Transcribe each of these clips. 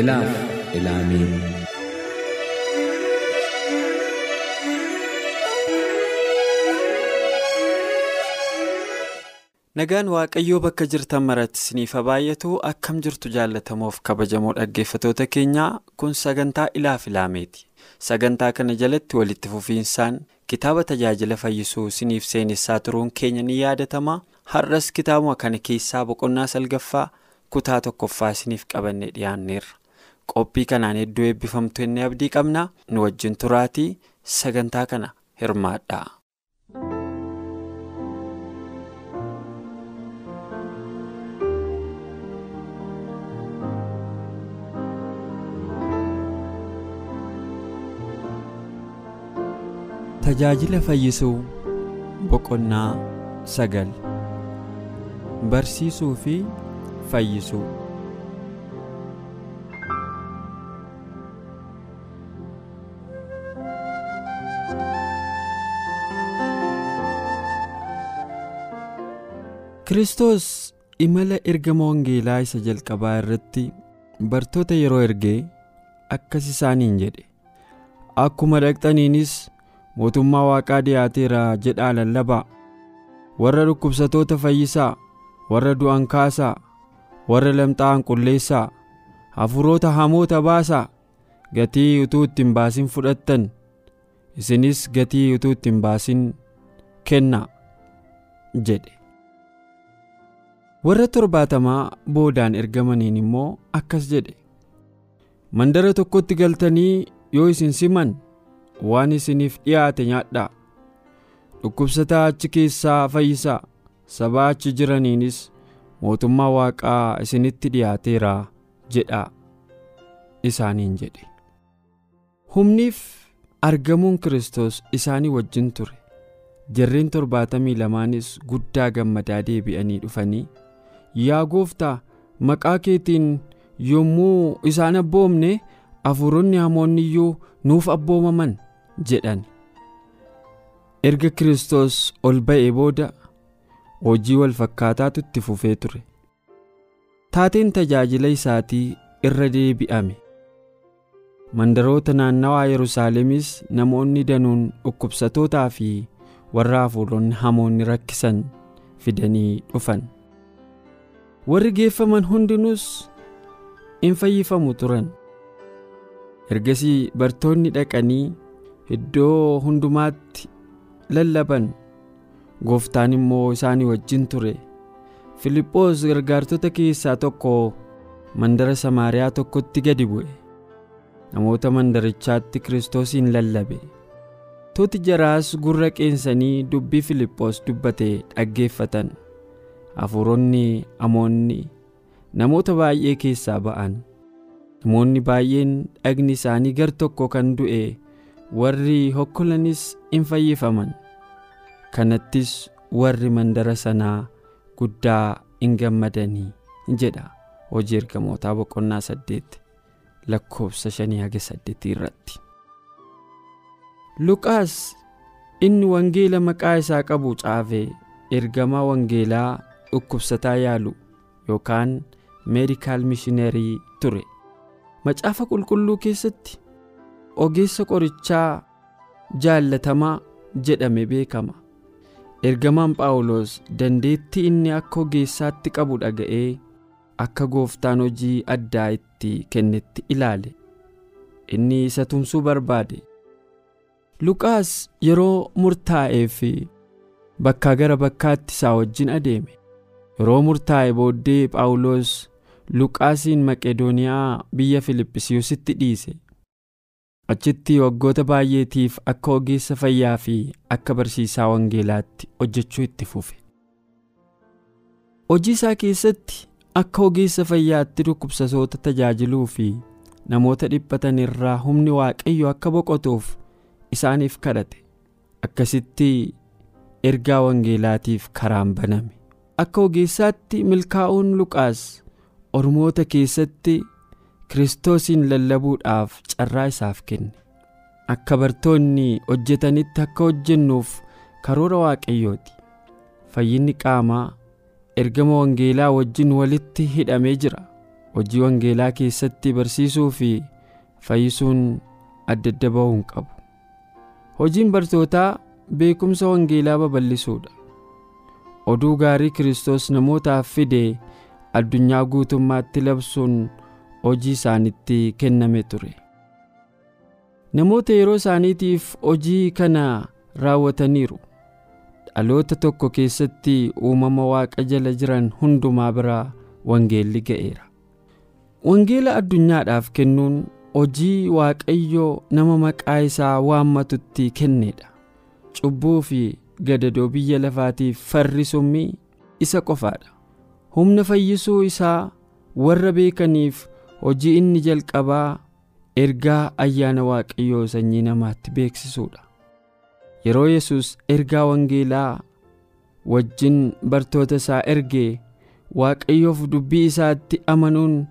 Ilaaf ilaamee nagaan waaqayyoo bakka jirtan maratti isiniif baay'atu akkam jirtu jaallatamoof kabajamoo dhaggeeffatoota keenyaa kun sagantaa ilaaf ilaameeti. Sagantaa kana jalatti walitti fufiinsaan kitaaba tajaajila fayyisuu isiniif seenessaa turuun keenya ni yaadatama har'as kitaabuma kana keessaa boqonnaa salgaffaa kutaa tokkoffaa isiniif qabannee dhiyaanneerra. Qophii kanaan hedduu eebbifamtu inni abdii qabna nu wajjin turaatii sagantaa kana hirmaadha. tajaajila fayyisuu boqonnaa sagal barsiisuu fi fayyisuu. Kiristoos imala ergama wangeelaa isa jalqabaa irratti bartoota yeroo ergee akkas isaaniin jedhe akkuma dhaqxaniinis mootummaa waaqaa dhiyaateera jedhaa lallabaa warra dhukkubsatoota fayyisaa warra du'an kaasaa warra lamxaa'an qulleessaa hafuurota hamoota baasaa gatii utuu itti hin baasin fudhattan isinis gatii utuu itti hin baasin kennaa jedhe. Warra torbaatamaa boodaan ergamaniin immoo akkas jedhe. Mandara tokkotti galtanii yoo isin siman waan isiniif dhiyaate nyaadhaa dhukkubsataa achi keessaa fayyisaa sabaa achi jiraniinis mootummaa waaqaa isinitti dhiyaateera jedhaa isaaniin jedhe. Humniif argamuun kiristoos isaanii wajjin ture. Jarreen torbaatamii lamaanis guddaa gammadaa deebi'anii dhufanii yaa gooftaa maqaa keetiin yommuu isaan abboomne hafuuronni hamoonni iyyuu nuuf abboomaman jedhan. Erga kiristoos ol ba'ee booda hojii wal fakkaataatu itti fufee ture. Taateen tajaajila isaatii irra deebi'ame. Mandaroota naannawaa yerusaalemis namoonni danuun dhukkubsatootaa fi warra hafuuronni hamoonni rakkisan fidanii dhufan. Warri geeffaman hundinuus in fayyifamu turan. Ergasii bartoonni dhaqanii iddoo hundumaatti lallaban. Gooftaan immoo isaanii wajjin ture. Filiphoos gargaartota keessaa tokko mandara samaariyaa tokkotti gadi bu'e. Namoota mandarichaatti kiristoosiin lallabe. Tuuti jaraas gurra qeensanii dubbii filiphoos dubbate dhaggeeffatan. Hafuuronni hamoonni namoota baay'ee keessaa ba'an. Namoonni baay'een dhagni isaanii gar tokko kan du'e warri hokkolanis in fayyifaman. Kanattis warri mandara sanaa guddaa in gammadanii jedha. Hojii ergamootaa boqonnaa saddeet lakkoofsa shanii haga saddeetii irratti. luqaas inni wangeela maqaa isaa qabu caafe ergamaa wangeelaa dhukkubsataa yaalu yookaan meedikaal mishinerii ture. Macaafa qulqulluu keessatti ogeessa qorichaa jaallatamaa jedhame beekama. Ergamaan phaawulos dandeettii inni akka ogeessaatti qabu dhaga'ee akka gooftaan hojii addaa itti kennetti ilaale. Inni isa tumsuu barbaade. Luqaas yeroo murtaa'ee fi bakkaa gara bakkaatti isaa wajjin adeeme yeroo murtaa'e booddee phaawulos luqaasiin maqedooniyaa biyya filiphisiiyusitti dhiise. Achitti waggoota baay'eetiif akka ogeessa fayyaa fi akka barsiisaa wangeelaatti hojjechuu itti fufe. Hojii isaa keessatti akka ogeessa fayyaatti dhukkubsatoota tajaajiluu fi namoota dhiphatan irraa humni waaqayyo akka boqotuuf isaaniif kadhate. Akkasitti ergaa wangeelaatiif karaan baname akka ogeessaatti milkaa'uun luqaas ormoota keessatti kiristoosiin lallabuudhaaf carraa isaaf kenne. Akka bartoonni hojjetanitti akka hojjennuuf karoora waaqayyooti. Fayyinni qaamaa ergama wangeelaa wajjin walitti hidhamee jira. Hojii wangeelaa keessatti barsiisuu fi fayyisuun adda adda ba'uu hin qabu. Hojiin bartootaa beekumsa wangeelaa babal'isuudha oduu gaarii kiristoos namootaaf fide addunyaa guutummaatti labsuun hojii isaanitti kenname ture. Namoota yeroo isaaniitiif hojii kana raawwataniiru. Dhaloota tokko keessatti uumama waaqa jala jiran hundumaa biraa wangeelli ga'eera. Wangeela addunyaadhaaf kennuun hojii waaqayyoo nama maqaa isaa waammatutti kenneedha. Cubbuu fi gadadoo biyya lafaatiif farri summii isa qofaadha. Humna fayyisuu isaa warra beekaniif hojii inni jalqabaa ergaa ayyaana waaqayyoo sanyii namaatti beeksisuudha. Yeroo yesus ergaa wangeelaa wajjin bartoota isaa ergee waaqayyoof dubbii isaatti amanuun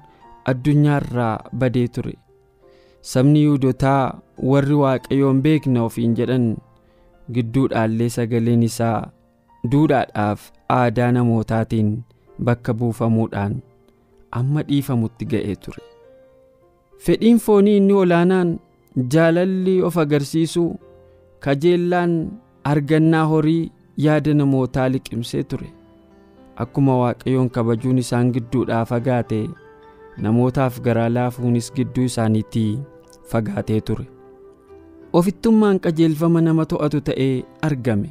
addunyaarraa badee ture. Sabni yihudotaa warri waaqayyoon beekna ofiin jedhan gidduudhaallee sagaleen isaa duudhaadhaaf aadaa namootaatiin bakka buufamuudhaan amma dhiifamutti ga'ee ture. Fedhiin foonii inni olaanaan jaalalli of agarsiisuu kajeellaan argannaa horii yaada namootaa liqimsee ture. Akkuma waaqayyoon kabajuun isaan gidduudhaa fagaate namootaaf garaa laafuunis gidduu isaaniitii fagaatee ture ofittummaan qajeelfama nama to'atu ta'ee argame.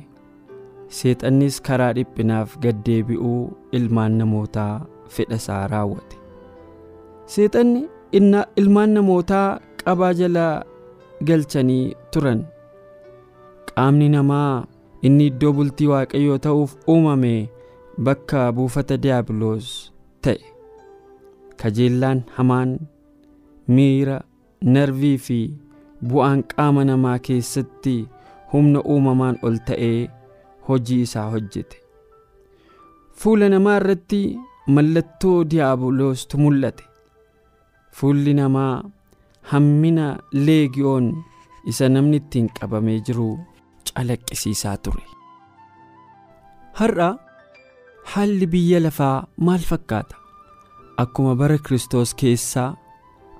Seexannis karaa dhiphinaaf gaddeebi'uu ilmaan namootaa fedha isaa raawwate. Seexanni ilmaan namootaa qabaa jala galchanii turan. Qaamni namaa inni iddoo bultii waaqayyoo ta'uuf uumame bakka buufata diiyaabiloos ta'e. Kajeellaan hamaan miira narvii fi bu'aan qaama namaa keessatti humna uumamaan ol ta'ee hojii isaa hojjete. Fuula namaa irratti mallattoo diiyaabiloostu mul'ate. Fuulli namaa hammina leegiyoon isa namni ittiin qabamee jiru calaqqisiisaa ture. Har'a haalli biyya lafaa maal fakkaata? Akkuma bara kiristoos keessaa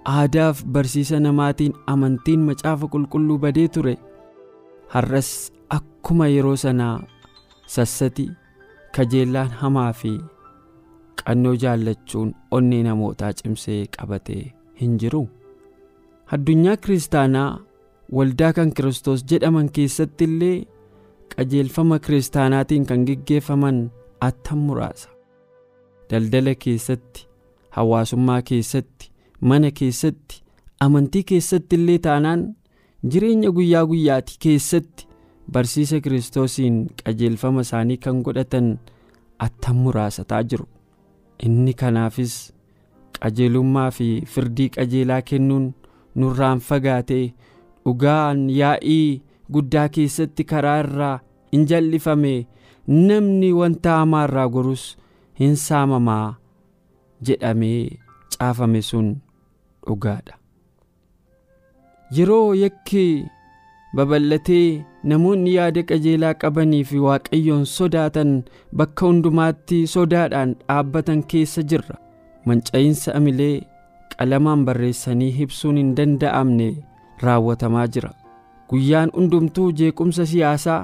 aadaaf barsiisa namaatiin amantiin macaafa qulqulluu badee ture. Har'as akkuma yeroo sanaa sassati kajeellaan hamaa fi qannoo jaallachuun onnee namootaa cimsee qabatee hin jiru. Addunyaa kiristaanaa waldaa kan kiristoos jedhaman keessatti illee qajeelfama kiristaanaatiin kan geggeeffaman attam muraasa. Daldala keessatti hawaasummaa keessatti mana keessatti amantii keessatti illee taanaan jireenya guyyaa guyyaati keessatti barsiisa kiristoosiin qajeelfama isaanii kan godhatan attam muraasa ta'aa jiru. Inni kanaafis qajeelummaa fi firdii qajeelaa kennuun nurraan fagaatee dhugaan yaa'ii guddaa keessatti karaa irraa hin jallifame namni wanta hamaa irraa gorus hin saamamaa jedhamee caafame sun dhugaadha yeroo yakki babal'atee namoonni yaada qajeelaa qabanii fi waaqayyoon sodaatan bakka hundumaatti sodaadhaan dhaabbatan keessa jirra. Manca'iinsa amilee qalamaan barreessanii ibsuun hin danda'amne raawwatamaa jira. Guyyaan hundumtuu jeequmsa siyaasaa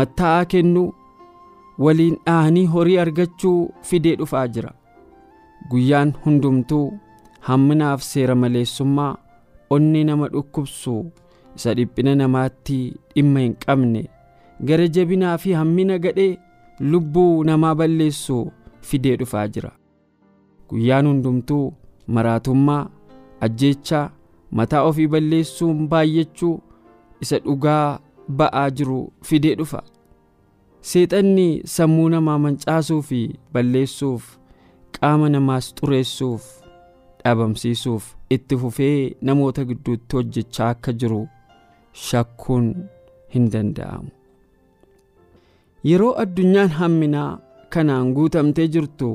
matta'aa kennuu waliin dhahanii horii argachuu fidee dhufaa jira. Guyyaan hundumtuu hamminaaf seera maleessummaa onnee nama dhukkubsu isa dhiphina namaatti dhimma hin qabne. Gara jabinaa fi hammina gadhee lubbuu namaa balleessu fidee dhufaa jira. Guyyaan hundumtuu maraatummaa ajjeechaa mataa ofii balleessuun baay'achuu isa dhugaa ba'aa jiru fidee dhufa. Seexanni sammuu namaa mancaasuu fi balleessuuf qaama namaas xureessuuf dhabamsiisuuf itti fufee namoota gidduutti hojjechaa akka jiru shakkuun hin danda'amu. Yeroo addunyaan hamminaa kanaan guutamtee jirtu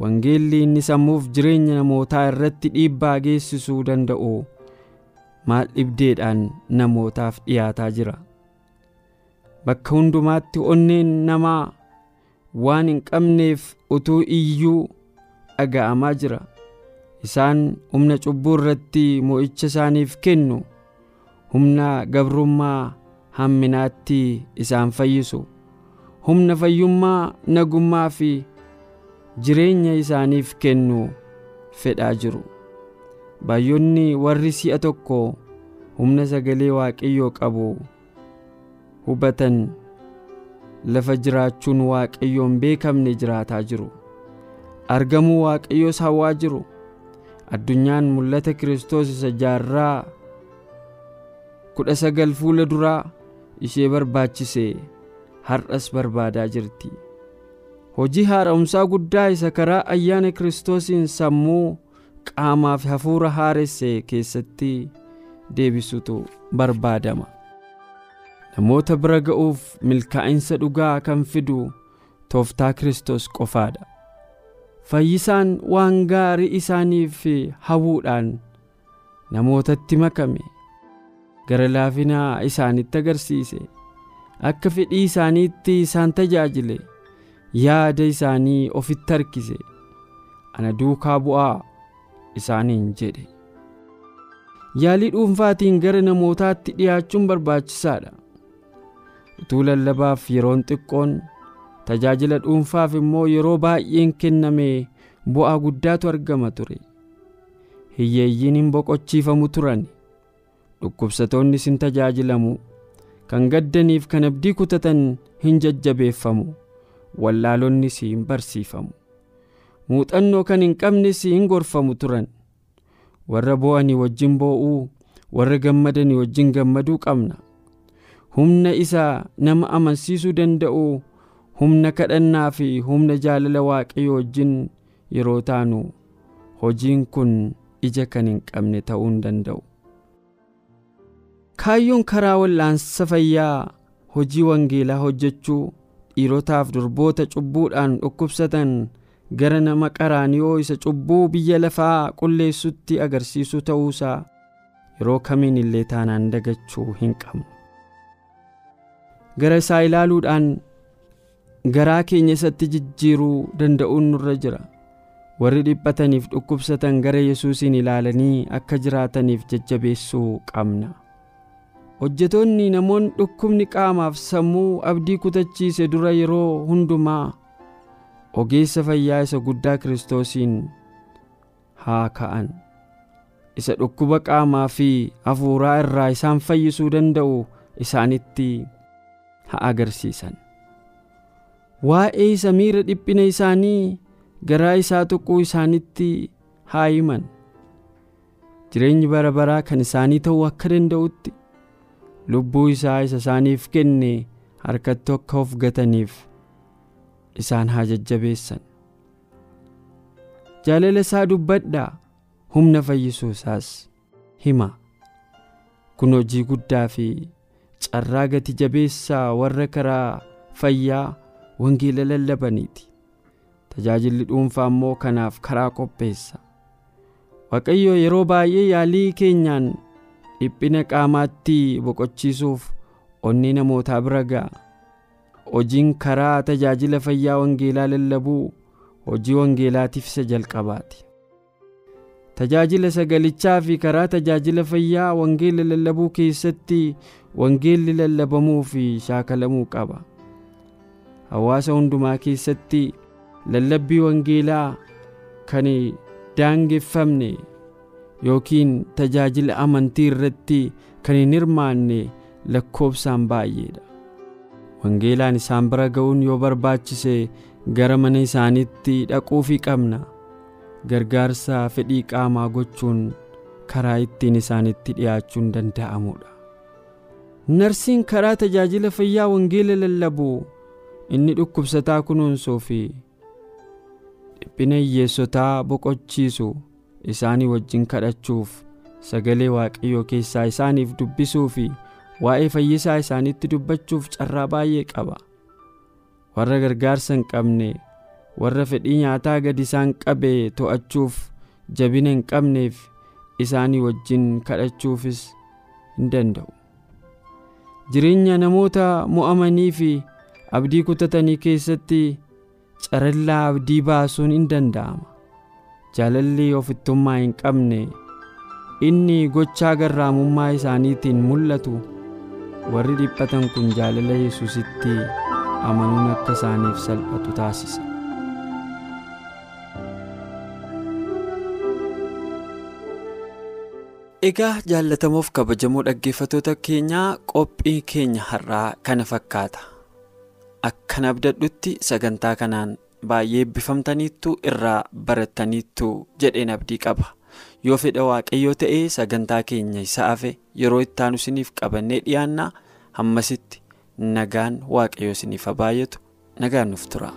wangeelli inni sammuuf jireenya namootaa irratti dhiibbaa geessisuu danda'u maal dhibdeedhaan namootaaf dhiyaataa jira. Bakka hundumaatti onneen namaa waan hin qabneef utuu iyyuu dhaga'amaa jira. Isaan humna cubbuu irratti mo'icha isaaniif kennu humna gabrummaa hamminaatti isaan fayyisu humna fayyummaa nagummaa fi jireenya isaaniif kennu fedhaa jiru. Baay'oonni warri si'a tokko humna sagalee waaqayyoo qabu hubatan lafa jiraachuun waaqayyoon beekamne jiraataa jiru. Argamuu waaqayyoos hawwaa jiru. Addunyaan mul'ata Kiristoos isa jaarraa kudha sagal fuula duraa ishee barbaachise har'as barbaadaa jirti. Hojii haara'umsaa guddaa isa karaa ayyaana Kiristoosiin sammuu qaamaa fi hafuura haaresse keessatti deebisutu barbaadama. Namoota bira ga'uuf milkaa'insa dhugaa kan fidu tooftaa Kiristoos qofaadha. Fayyisaan waan gaarii isaaniif hawwuudhaan namootatti makame. Gara laafinaa isaanitti agarsiise. Akka fedhii isaaniitti isaan tajaajile. Yaada isaanii ofitti harkise. Ana duukaa bu'aa isaaniin jedhe. Yaalii dhuunfaatiin gara namootaatti dhiyaachuun barbaachisaadha utuu lallabaaf yeroon xiqqoon tajaajila dhuunfaaf immoo yeroo baay'een kenname bu'aa guddaatu argama ture. Hiyyeeyyiin hin boqochiifamu turan. Dhukkubsatoonnis hin tajaajilamu kan gaddaniif kan abdii kutatan hin jajjabeeffamu. Wallaalonnis hin barsiifamu. Muuxannoo kan hin qabnes hin gorfamu turan. Warra boo'anii wajjin boo'uu warra gammadanii wajjin gammaduu qabna. Humna isa nama amansiisuu danda'u humna kadhannaa fi humna jaalala waaqayyo wajjin yeroo taanu hojiin kun ija kan hin qabne ta'uu hin danda'u. kaayyoon karaa wal'aansa fayyaa hojii wangeelaa hojjechuu dhiirotaaf durboota cubbuudhaan dhukkubsatan gara nama qaraaniyoo isa cubbuu biyya lafaa qulleessutti agarsiisuu ta'uusaa yeroo kamiin illee taanaan dagachuu hin qabnu. gara isaa ilaaluudhaan garaa keenya isatti jijjiiruu danda'uun nurra jira. Warri dhiphataniif dhukkubsatan gara yesuusiin ilaalanii akka jiraataniif jajjabeessuu qabna. Hojjetoonni namoonni dhukkubni qaamaaf sammuu abdii kutachiise dura yeroo hundumaa ogeessa fayyaa isa guddaa kiristoosiin haa ka'an. Isa dhukkuba qaamaa fi hafuuraa irraa isaan fayyisuu danda'u isaanitti haa agarsiisan waa'ee isa miira dhiphina isaanii garaa isaa tuquu isaanitti haa himan. Jireenyi bara baraa kan isaanii ta'uu akka danda'utti lubbuu isaa isa isaaniif kenne harkatti akka of gataniif isaan haa jajjabeessan. Jaalala isaa dubbadhaa humna fayyisuu isaas hima. Kun hojii guddaa fi carraa gati jabeessaa warra karaa fayyaa wangeela lallabaniiti. Tajaajilli dhuunfaa immoo kanaaf karaa qopheessa. Waaqayyo yeroo baay'ee yaalii keenyaan dhiphina qaamaatti boqochiisuuf onni namootaa bira ga'a. Hojiin karaa tajaajila fayyaa wangeelaa lallabuu hojii wangeelaatiif isa jalqabaati. Tajaajila sagalichaa fi karaa tajaajila fayyaa wangeela lallabuu keessatti wangeelli lallabamuu fi shaakalamuu qaba hawaasa hundumaa keessatti lallabbii wangeelaa kan daangeffamne yookiin tajaajila amantii irratti kan hin hirmaanne lakkoobsaan baay'eedha wangeelaan isaan bira ga'uun yoo barbaachise gara mana isaaniitti dhaquufii qabna gargaarsa fedhii qaamaa gochuun karaa ittiin isaanitti dhiyaachuun danda'amudha narsiin karaa tajaajila fayyaa wangeela lallabu inni dhukkubsataa kunuunsuu fi dhiphina hiyyeessotaa boqochiisu isaanii wajjin kadhachuuf sagalee waaqayyoo keessaa isaaniif dubbisuu fi waa'ee fayyisaa isaaniitti dubbachuuf carraa baay'ee qaba. Warra gargaarsa hin qabne warra fedhii nyaataa gadi isaan qabee to'achuuf jabina hin qabneef isaanii wajjin kadhachuufis hin danda'u. Jireenya namoota mo'amanii fi abdii kutatanii keessatti carallaa abdii baasuun hin danda'ama jaalalli ofittummaa hin qabne inni gochaa garraamummaa isaaniitiin mul'atu warri dhiphatan kun jaalala yesusitti amanuun akka isaaniif salphatu taasisa. Egaa jaallatamuuf kabajamoo dhaggeeffatoota keenyaa qophii keenya har'aa kana fakkaata. Akkan abdadhutti sagantaa kanaan baay'ee eebbifamtaniittu irraa barattaniittu jedheen abdii qaba. Yoo fedha waaqayyoo ta'ee sagantaa keenya isa hafe yeroo itti aanu isiniif qabannee dhiyaannaa hammasitti nagaan waaqayyoo isiniif haa baay'atu nagaan nuuf tura.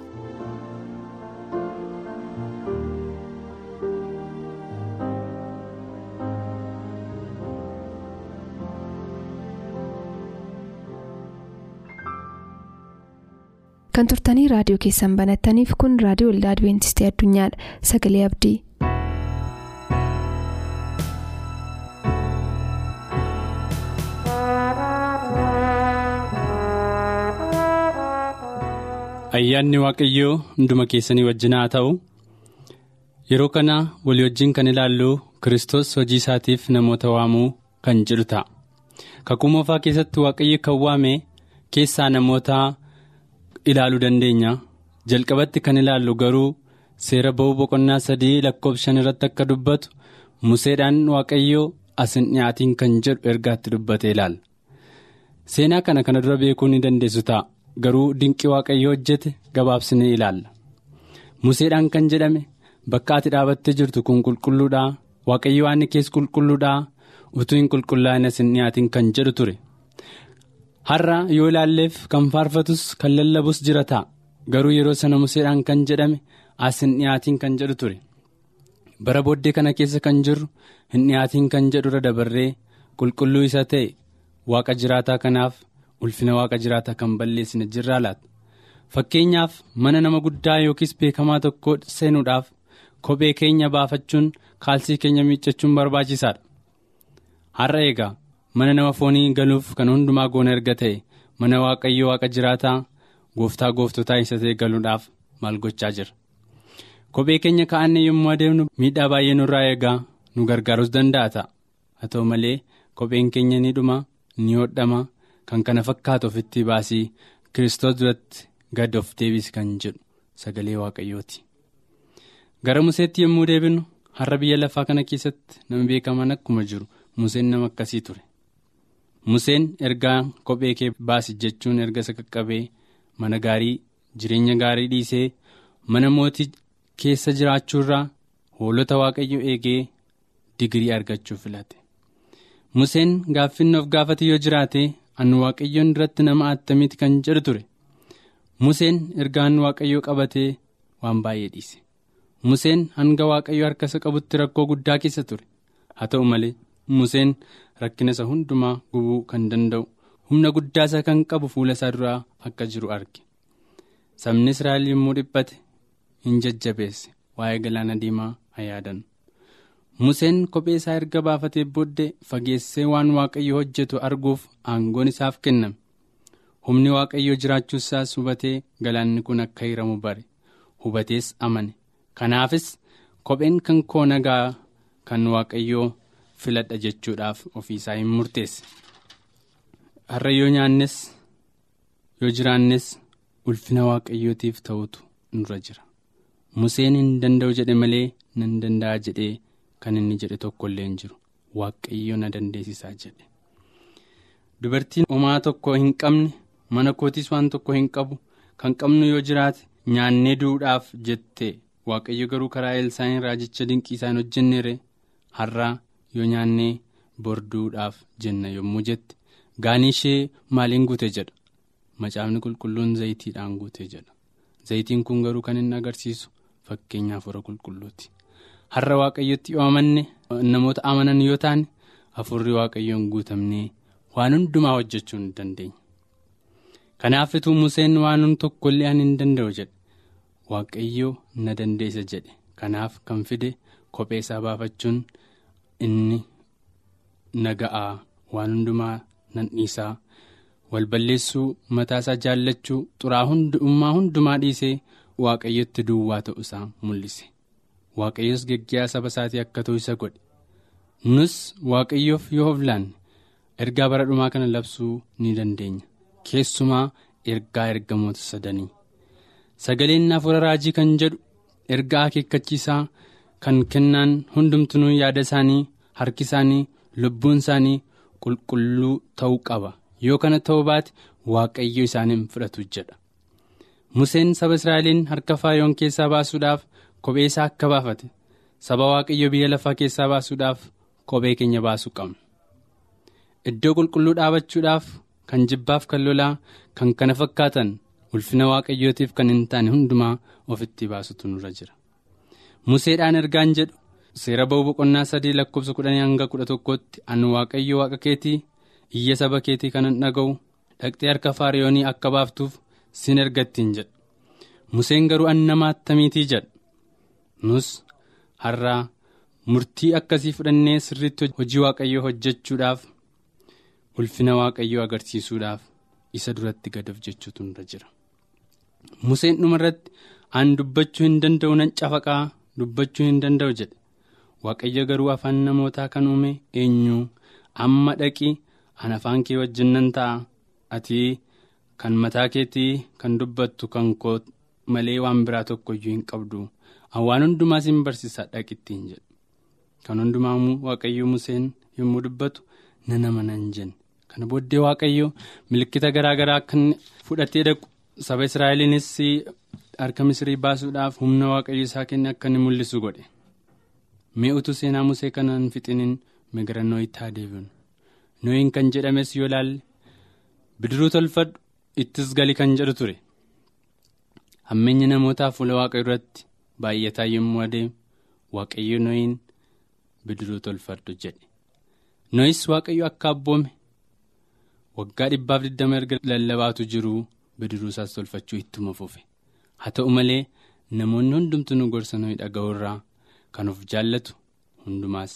Kan turtanii raadiyoo keessan banattaniif kun raadiyoo waldaa adibeentistii addunyaadha. Sagalee abdii. ayyaanni waaqayyoo hunduma keessanii wajjin haa ta'u. Yeroo kana walii wajjin kan ilaallu kiristoos hojii isaatiif namoota waamuu kan jedhu ta'a. Kakuu moofaa keessatti waaqayyo kan waame keessaa namoota ilaaluu dandeenya. Jalqabatti kan ilaallu garuu seera ba'uu boqonnaa sadii lakkoofsa shan irratti akka dubbatu museedhaan waaqayyoo asin dhiyaatiin kan jedhu ergaatti dubbatee ilaalla seenaa kana kana dura beekuu ni dandeessu ta'a. garuu dinqii waaqayyo hojjete gabaabsinee ilaalla. Museedhaan kan jedhame bakka ati dhaabattee jirtu kun qulqulluudhaa? Waaqayyo waan kees qulqulluudhaa? Utuu hin qulqullaa'in asin dhiyaatiin kan jedhu ture har'a yoo ilaalleef kan faarfatus kan lallabus jira ta'a garuu yeroo sana museedhaan kan jedhame asin dhiyaatiin kan jedhu ture. Bara booddee kana keessa kan jirru hin dhiyaatiin kan jedhu irra dabarree qulqulluu isa ta'e waaqa jiraataa kanaaf. ulfina waaqa jiraataa kan balleessine jirraa laata? Fakkeenyaaf mana nama guddaa yookiis beekamaa tokko seenuudhaaf kophee keenya baafachuun kaalsii keenya miiccachuun barbaachisaadha. Har'a eegaa mana nama foonii galuuf kan hundumaa goona erga ta'e mana waaqayyo waaqa jiraataa gooftaa gooftotaa isa ta'e galuudhaaf maal gochaa jira? Kophee keenya kaa'annee yommuu adeemnu miidhaa baay'ee nurraa eegaa nu gargaarus danda'a ta'a? Haa ta'u malee kopheen keenya ni dhuma ni hodhama. kan kana fakkaatu ofitti baasii kiristoos duratti gad of deebisi kan jedhu sagalee waaqayyooti. Gara museetti yommuu deebinu har'a biyya lafaa kana keessatti nama beekaman akkuma jiru museen nama akkasii ture museen ergaa kophee kee baasi jechuun erga isa qaqqabee mana gaarii jireenya gaarii dhiisee mana mootii keessa jiraachuurraa hoolota waaqayyo eegee digirii argachuu filate. Museen gaaffinni of gaafate yoo jiraate. annu waaqayyoon duratti nama attamiiti kan jedhu ture. Museen ergaan waaqayyoo qabatee waan baay'ee dhiise. Museen hanga waaqayyoo harka isa qabutti rakkoo guddaa keessa ture. Haa ta'u malee museen rakkina isa hundumaa gubuu kan danda'u humna guddaa isa kan qabu fuula isaa duraa akka jiru arge. Sabni israa'el yommuu dhiphate hin jajjabeesse waa'ee galaana diimaa haa museen kophee isaa erga baafatee booddee fageessee waan waaqayyo hojjetu arguuf aangoon isaaf kenname. Humni waaqayyoo jiraachuu isaas hubatee galaanni kun akka hiramu bare hubatees amane. Kanaafis kopheen kan koo nagaa kan waaqayyoo filadha jechuudhaaf ofiisaa hin murteesse. Har'a yoo nyaannes yoo jiraannes ulfina waaqayyootiif ta'utu nurra jira. Museen hin danda'u jedhe malee nan danda'a jedhee. kan inni jedhe tokko illee hin jiru. Waaqayyo na dandeessisaa jedhe. Dubartiin homaa tokko hin qabne mana kootiis waan tokko hin qabu kan qabnu yoo jiraate nyaannee duudhaaf jette waaqayyo garuu karaa elsaa'iin raajicha dinqii isaan hojjenneere har'aa yoo nyaannee borduudhaaf jenna yommuu jette. Gaanii ishee maaliin guute jedha. Macaafni qulqulluun zayitiidhaan guute jedha. Zayitiin kun garuu kan inni agarsiisu. Fakkeenyaaf hafuura qulqulluuti. Har'a waaqayyotti yoo amanne namoota amanan yoo taane hafuurri waaqayyoon guutamnee waan hundumaa hojjechuu hin dandeenya. Kanaafituu museen waan tokkollee ani hin danda'u jedhe waaqayyoo na dandeessa jedhe. Kanaaf kan fide kophee isaa baafachuun inni naga'aa waan hundumaa nan dhiisaa. Walballeessuu mataasaa jaallachuu xuraa'ummaa hundumaa dhiisee waaqayyotti duwwaa ta'u isaa mul'ise. Waaqayyos geggeessaa saba isaatii akka ta'u isa godhe. Nus waaqayyoof yoo of laanne ergaa bara dhumaa kana labsuu ni dandeenya. Keessumaa ergaa ergamoota sadanii. Sagaleen hafuura raajii kan jedhu ergaa akeekkachiisaa kan kennaan hundumtuu yaada isaanii harki isaanii lubbuun isaanii qulqulluu ta'uu qaba. Yoo kana ta'uu baate waaqayyo isaaniin fudhatu jedha. Museen saba israa'eliin harka faayoon keessaa baasuudhaaf kophee isaa akka baafate saba waaqayyo biyya lafaa keessaa baasuudhaaf kophee keenya baasuu qabna. Iddoo qulqulluu dhaabachuudhaaf kan jibbaaf kan lolaa kan kana fakkaatan ulfina waaqayyootiif kan hin taane hundumaa ofitti baasutu nurra jira museedhaan ergaan jedhu seera ba'uu boqonnaa sadii lakkoofsa kudhanii hanga kudha tokkotti ani waaqayyo waaqa keetii iyya saba keetii kanan dhaga'u dhaqxee harka faariyoonii akka baaftuuf sin ergattiin jedha museen garuu an nama attamiitii jedha nus har'aa murtii akkasii fudhannee sirriitti hojii waaqayyoo hojjechuudhaaf ulfina waaqayyoo agarsiisuudhaaf isa duratti gadoof jechuutu nurra jira. Museen dhumarratti an dubbachuu hin danda'u nan cafaqaa dubbachuu hin danda'u jedhe. Waaqayyo garuu afaan namootaa kan uume eenyu amma dhaqi an afaan kee wajjin nan ta'a. Ati kan mataa keetii kan dubbattu kan koo malee waan biraa tokko iyyuu hin qabdu. Waan hundumaa sin barsiisa dhaqittiin jedhu kan hundumaa waaqayyo museen yommuu dubbatu nan amanan jenne. Kana booddee waaqayyo milikkita garaa garaa akka fudhatee dhaqu. Saba israa'eliinis harka misrii baasuudhaaf humna waaqayyo isaa kenne akka inni mul'isu godhe. Mee utuu seenaa musee kanaan fixiniin migira nooyitti haa deebiin nooyin kan jedhames yoo laalle bidiruu tolfadhu ittis gali kan jedhu ture. Hammeenya namootaa fuula waaqayyo irratti baay'ataa yommuu adeemu waaqayyo nooyin bidiruu tolfadhu jedhe. Nooyis waaqayyo akka abboome waggaa dhibbaaf digdama erga lallabaatu jiruu bidiruu isaas tolfachuu ittuma fufe haa ta'u malee namoonni hundumtuu gorsa nooyi dhaga'u irraa kan of jaallatu hundumaas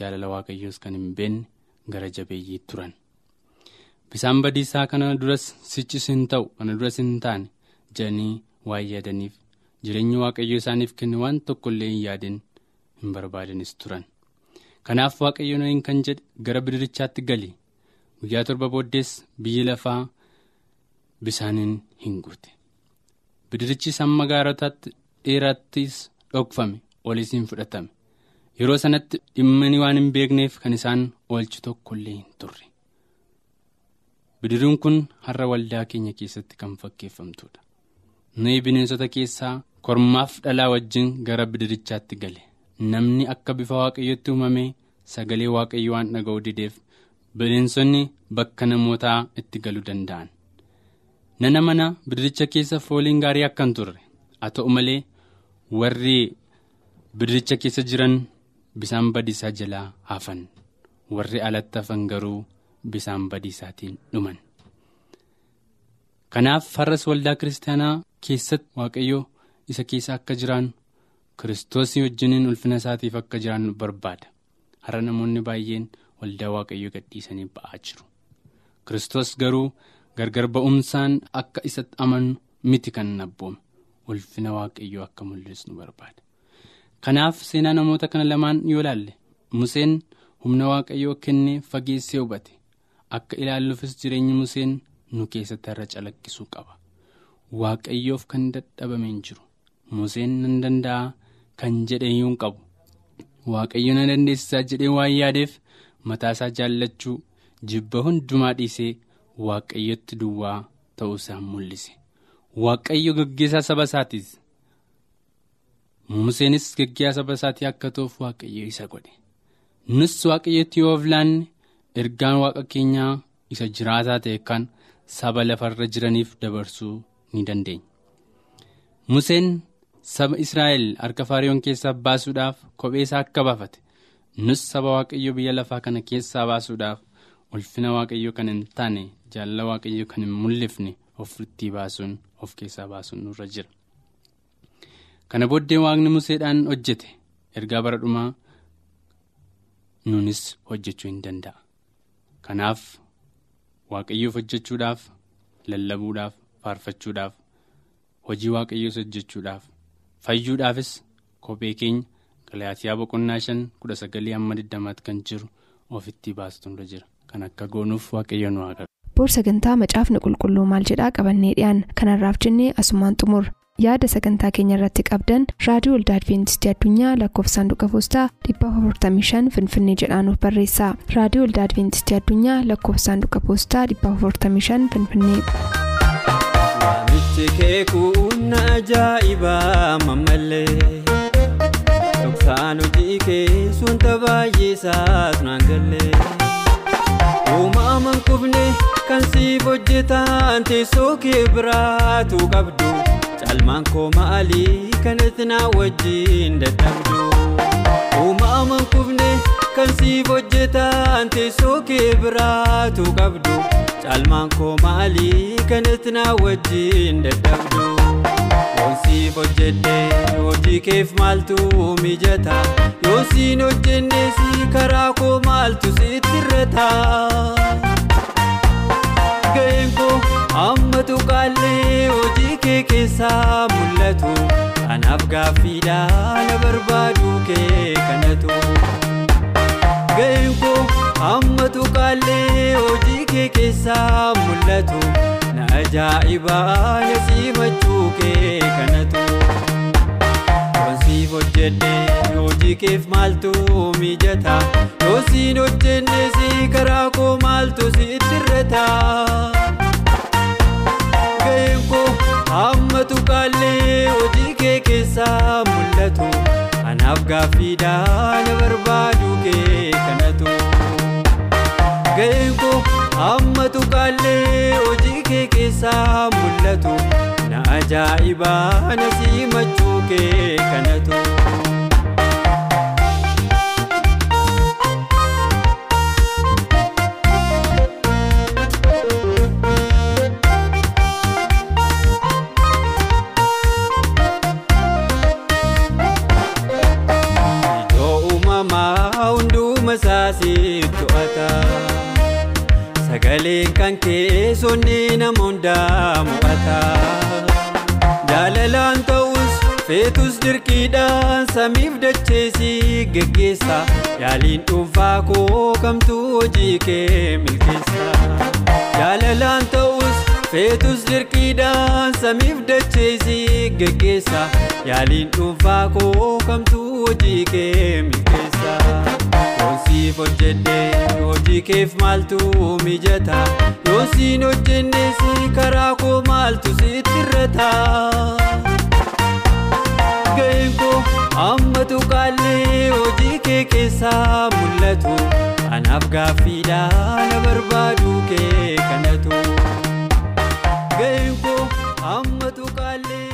jaalala waaqayyoos kan hin beekne gara jabeeyyii turan. Bisaan badiisaa kana duras sichis hin ta'u kana duras hin taane jedhanii waan yaadaniif jireenya waaqayyoo isaaniif kenne waan tokkollee hin yaadin hin barbaadanis turan. Kanaaf waaqayyo nooyin kan jedhe gara bidirichaatti gali guyyaa torba booddees biyyi lafaa bisaaniin hin guute bidirichis hamma gaarotaatti dheerattis dhokfame olis hin fudhatame. Yeroo sanatti dhimmanii waan hin beekneef kan isaan oolchu tokkollee hin turre. Bidiruun kun har'a waldaa keenya keessatti kan fakkeeffamtudha nuyi bineensota keessaa kormaaf dhalaa wajjin gara bidirichaatti gale. Namni akka bifa waaqayyotti uumame sagalee waaqayyo waan dhaga'u dideef bineensonni bakka namootaa itti galuu danda'an nana mana bidiricha keessa fooliin gaarii akka hin turre. Haa ta'u malee warri bidiricha keessa jiran bisaan badiisaa jalaa hafan. Warri alatti hafan garuu bisaan badiisaatiin dhuman. Kanaaf har'as waldaa kiristaanaa keessatti waaqayyo isa keessa akka jiraan kiristoosii wajjiniin ulfina isaatiif akka jiraan barbaada. Har'a namoonni baay'een waldaa waaqayyoo gadhiisanii ba'aa jiru. Kiristoos garuu gargar ba'umsaan akka isatti amanu miti kan abboome ulfina waaqayyoo akka mul'isnu barbaada kanaaf seenaa namoota kana lamaan yoo laalle museen humna waaqayyoo kennee fageessee hubate. Akka ilaalluufis jireenyi museen nu keessatti har'a calaqqisuu qaba. Waaqayyoof kan dadhabame hin jiru. Museen nan danda'a kan jedhe hin qabu. Waaqayyo na dandeessisaa jedhee waan yaadeef mataasaa jaallachuu jibba hundumaa dhiisee waaqayyotti duwwaa ta'uusaa mul'ise. Waaqayyo gaggeessaa saba isaatiis museenis gaggeessaa saba isaatii akka ta'uuf waaqayyo isa godhe. Nus waaqayyotti yoo of laanne ergaan waaqa keenyaa isa jiraataa ta'e kan saba lafarra jiraniif dabarsuu ni dandeenya. Museen saba Israa'el harka Faariyoon keessaa baasuudhaaf kophee isaa akka baafate. Nus saba waaqayyo biyya lafaa kana keessaa baasuudhaaf ulfina waaqayyo kan hin taane jaalala waaqayyo kan hin mul'ifne ofitti baasuun of keessaa baasuun nurra jira. Kana booddee waaqni museedhaan hojjete ergaa bara dhumaa nuunis hojjechuu hin danda'a. Kanaaf waaqayyoof hojjechuudhaaf lallabuudhaaf faarfachuudhaaf hojii waaqayyoos hojjechuudhaaf fayyuudhaafis kophee keenya galaatiyaa boqonnaa shan kudha sagalii hamma digdamaatti kan jiru ofitti baasutu nurra jira kan akka goonuuf waaqayyo nu haa Boor sagantaa macaafni qulqulluu maal jedhaa qabannee dhiyaan kanarraaf jennee asumaan xumur. Yaada sagantaa keenya irratti qabdan raadiyoo waldaa adventistii addunyaa lakkoofsaanduqa poostaa 455 finfinnee jedhaanuf barreessa. Raadiyoo waldaa adventistii addunyaa lakkoofsaanduqa poostaa 455 finfinnee. Waamichi kee kun ajaa'ibaa mammallee Dhoksaan hojii kee sunta baay'isaas naan gallee Uumamaan qubne kan siif hojjetan teessoo kee biraatu qabdu. Calmaan koo maalii kanatti na wajjin dadhabdu. Uumamaan qubne kan siif hojjetan teessoo kee biraatu qabdu. Calmaan koo maalii kanatti na wajjin dadhabdu Yoosiif hojjedhe hojii keef maaltu mijata? Yoosiin hojjenne si karaa koo maaltu sitti irrata Ga'een koo amma tuqaallee hojii kee keessaa mul'atu. Kanaaf gaaffiidha na barbaadu kee kanatu. Ga'een koo amma tuqaallee hojii kee keessaa mul'atu. Na ajaa'ibaa na simachuu Hojjedhe hojii keef maaltu mijata Yoosiin hojjenne si karaa koo maaltu sitti irrata Ga'een koo amma tuqaallee hojii kee keessaa mul'atu. Kanaaf gaaffiidha na barbaadu kee kanatu. Ga'een koo amma tuqaallee hojii kee keessaa mul'atu ajaa'ibaa na simachuu kee kanatu. Sagaleen kan keessonni nama hundaa mo'ata. Jaalalaan ta'us feetus dirqiidhaan samiif dacheesii geggeessa. Yaaliin dhuunfaa koo kamtuu hojii kee milkeessa. Jaalalaan ta'us feetus dirqiidhaan samiif dacheesii geggeessa. Yaaliin dhuunfaa koo kamtuu hojii kee milkeessa. Yoosiif hojjedhe hojii keef maaltu mijata Yoosiin hojjenne si karaa koo maaltu sitti irrata Ga'een koo amma tuqaallee hojii kee keessaa mul'atu Kanaaf gaaffiidha na barbaadu kee kanatu geenko ammatu qaallee.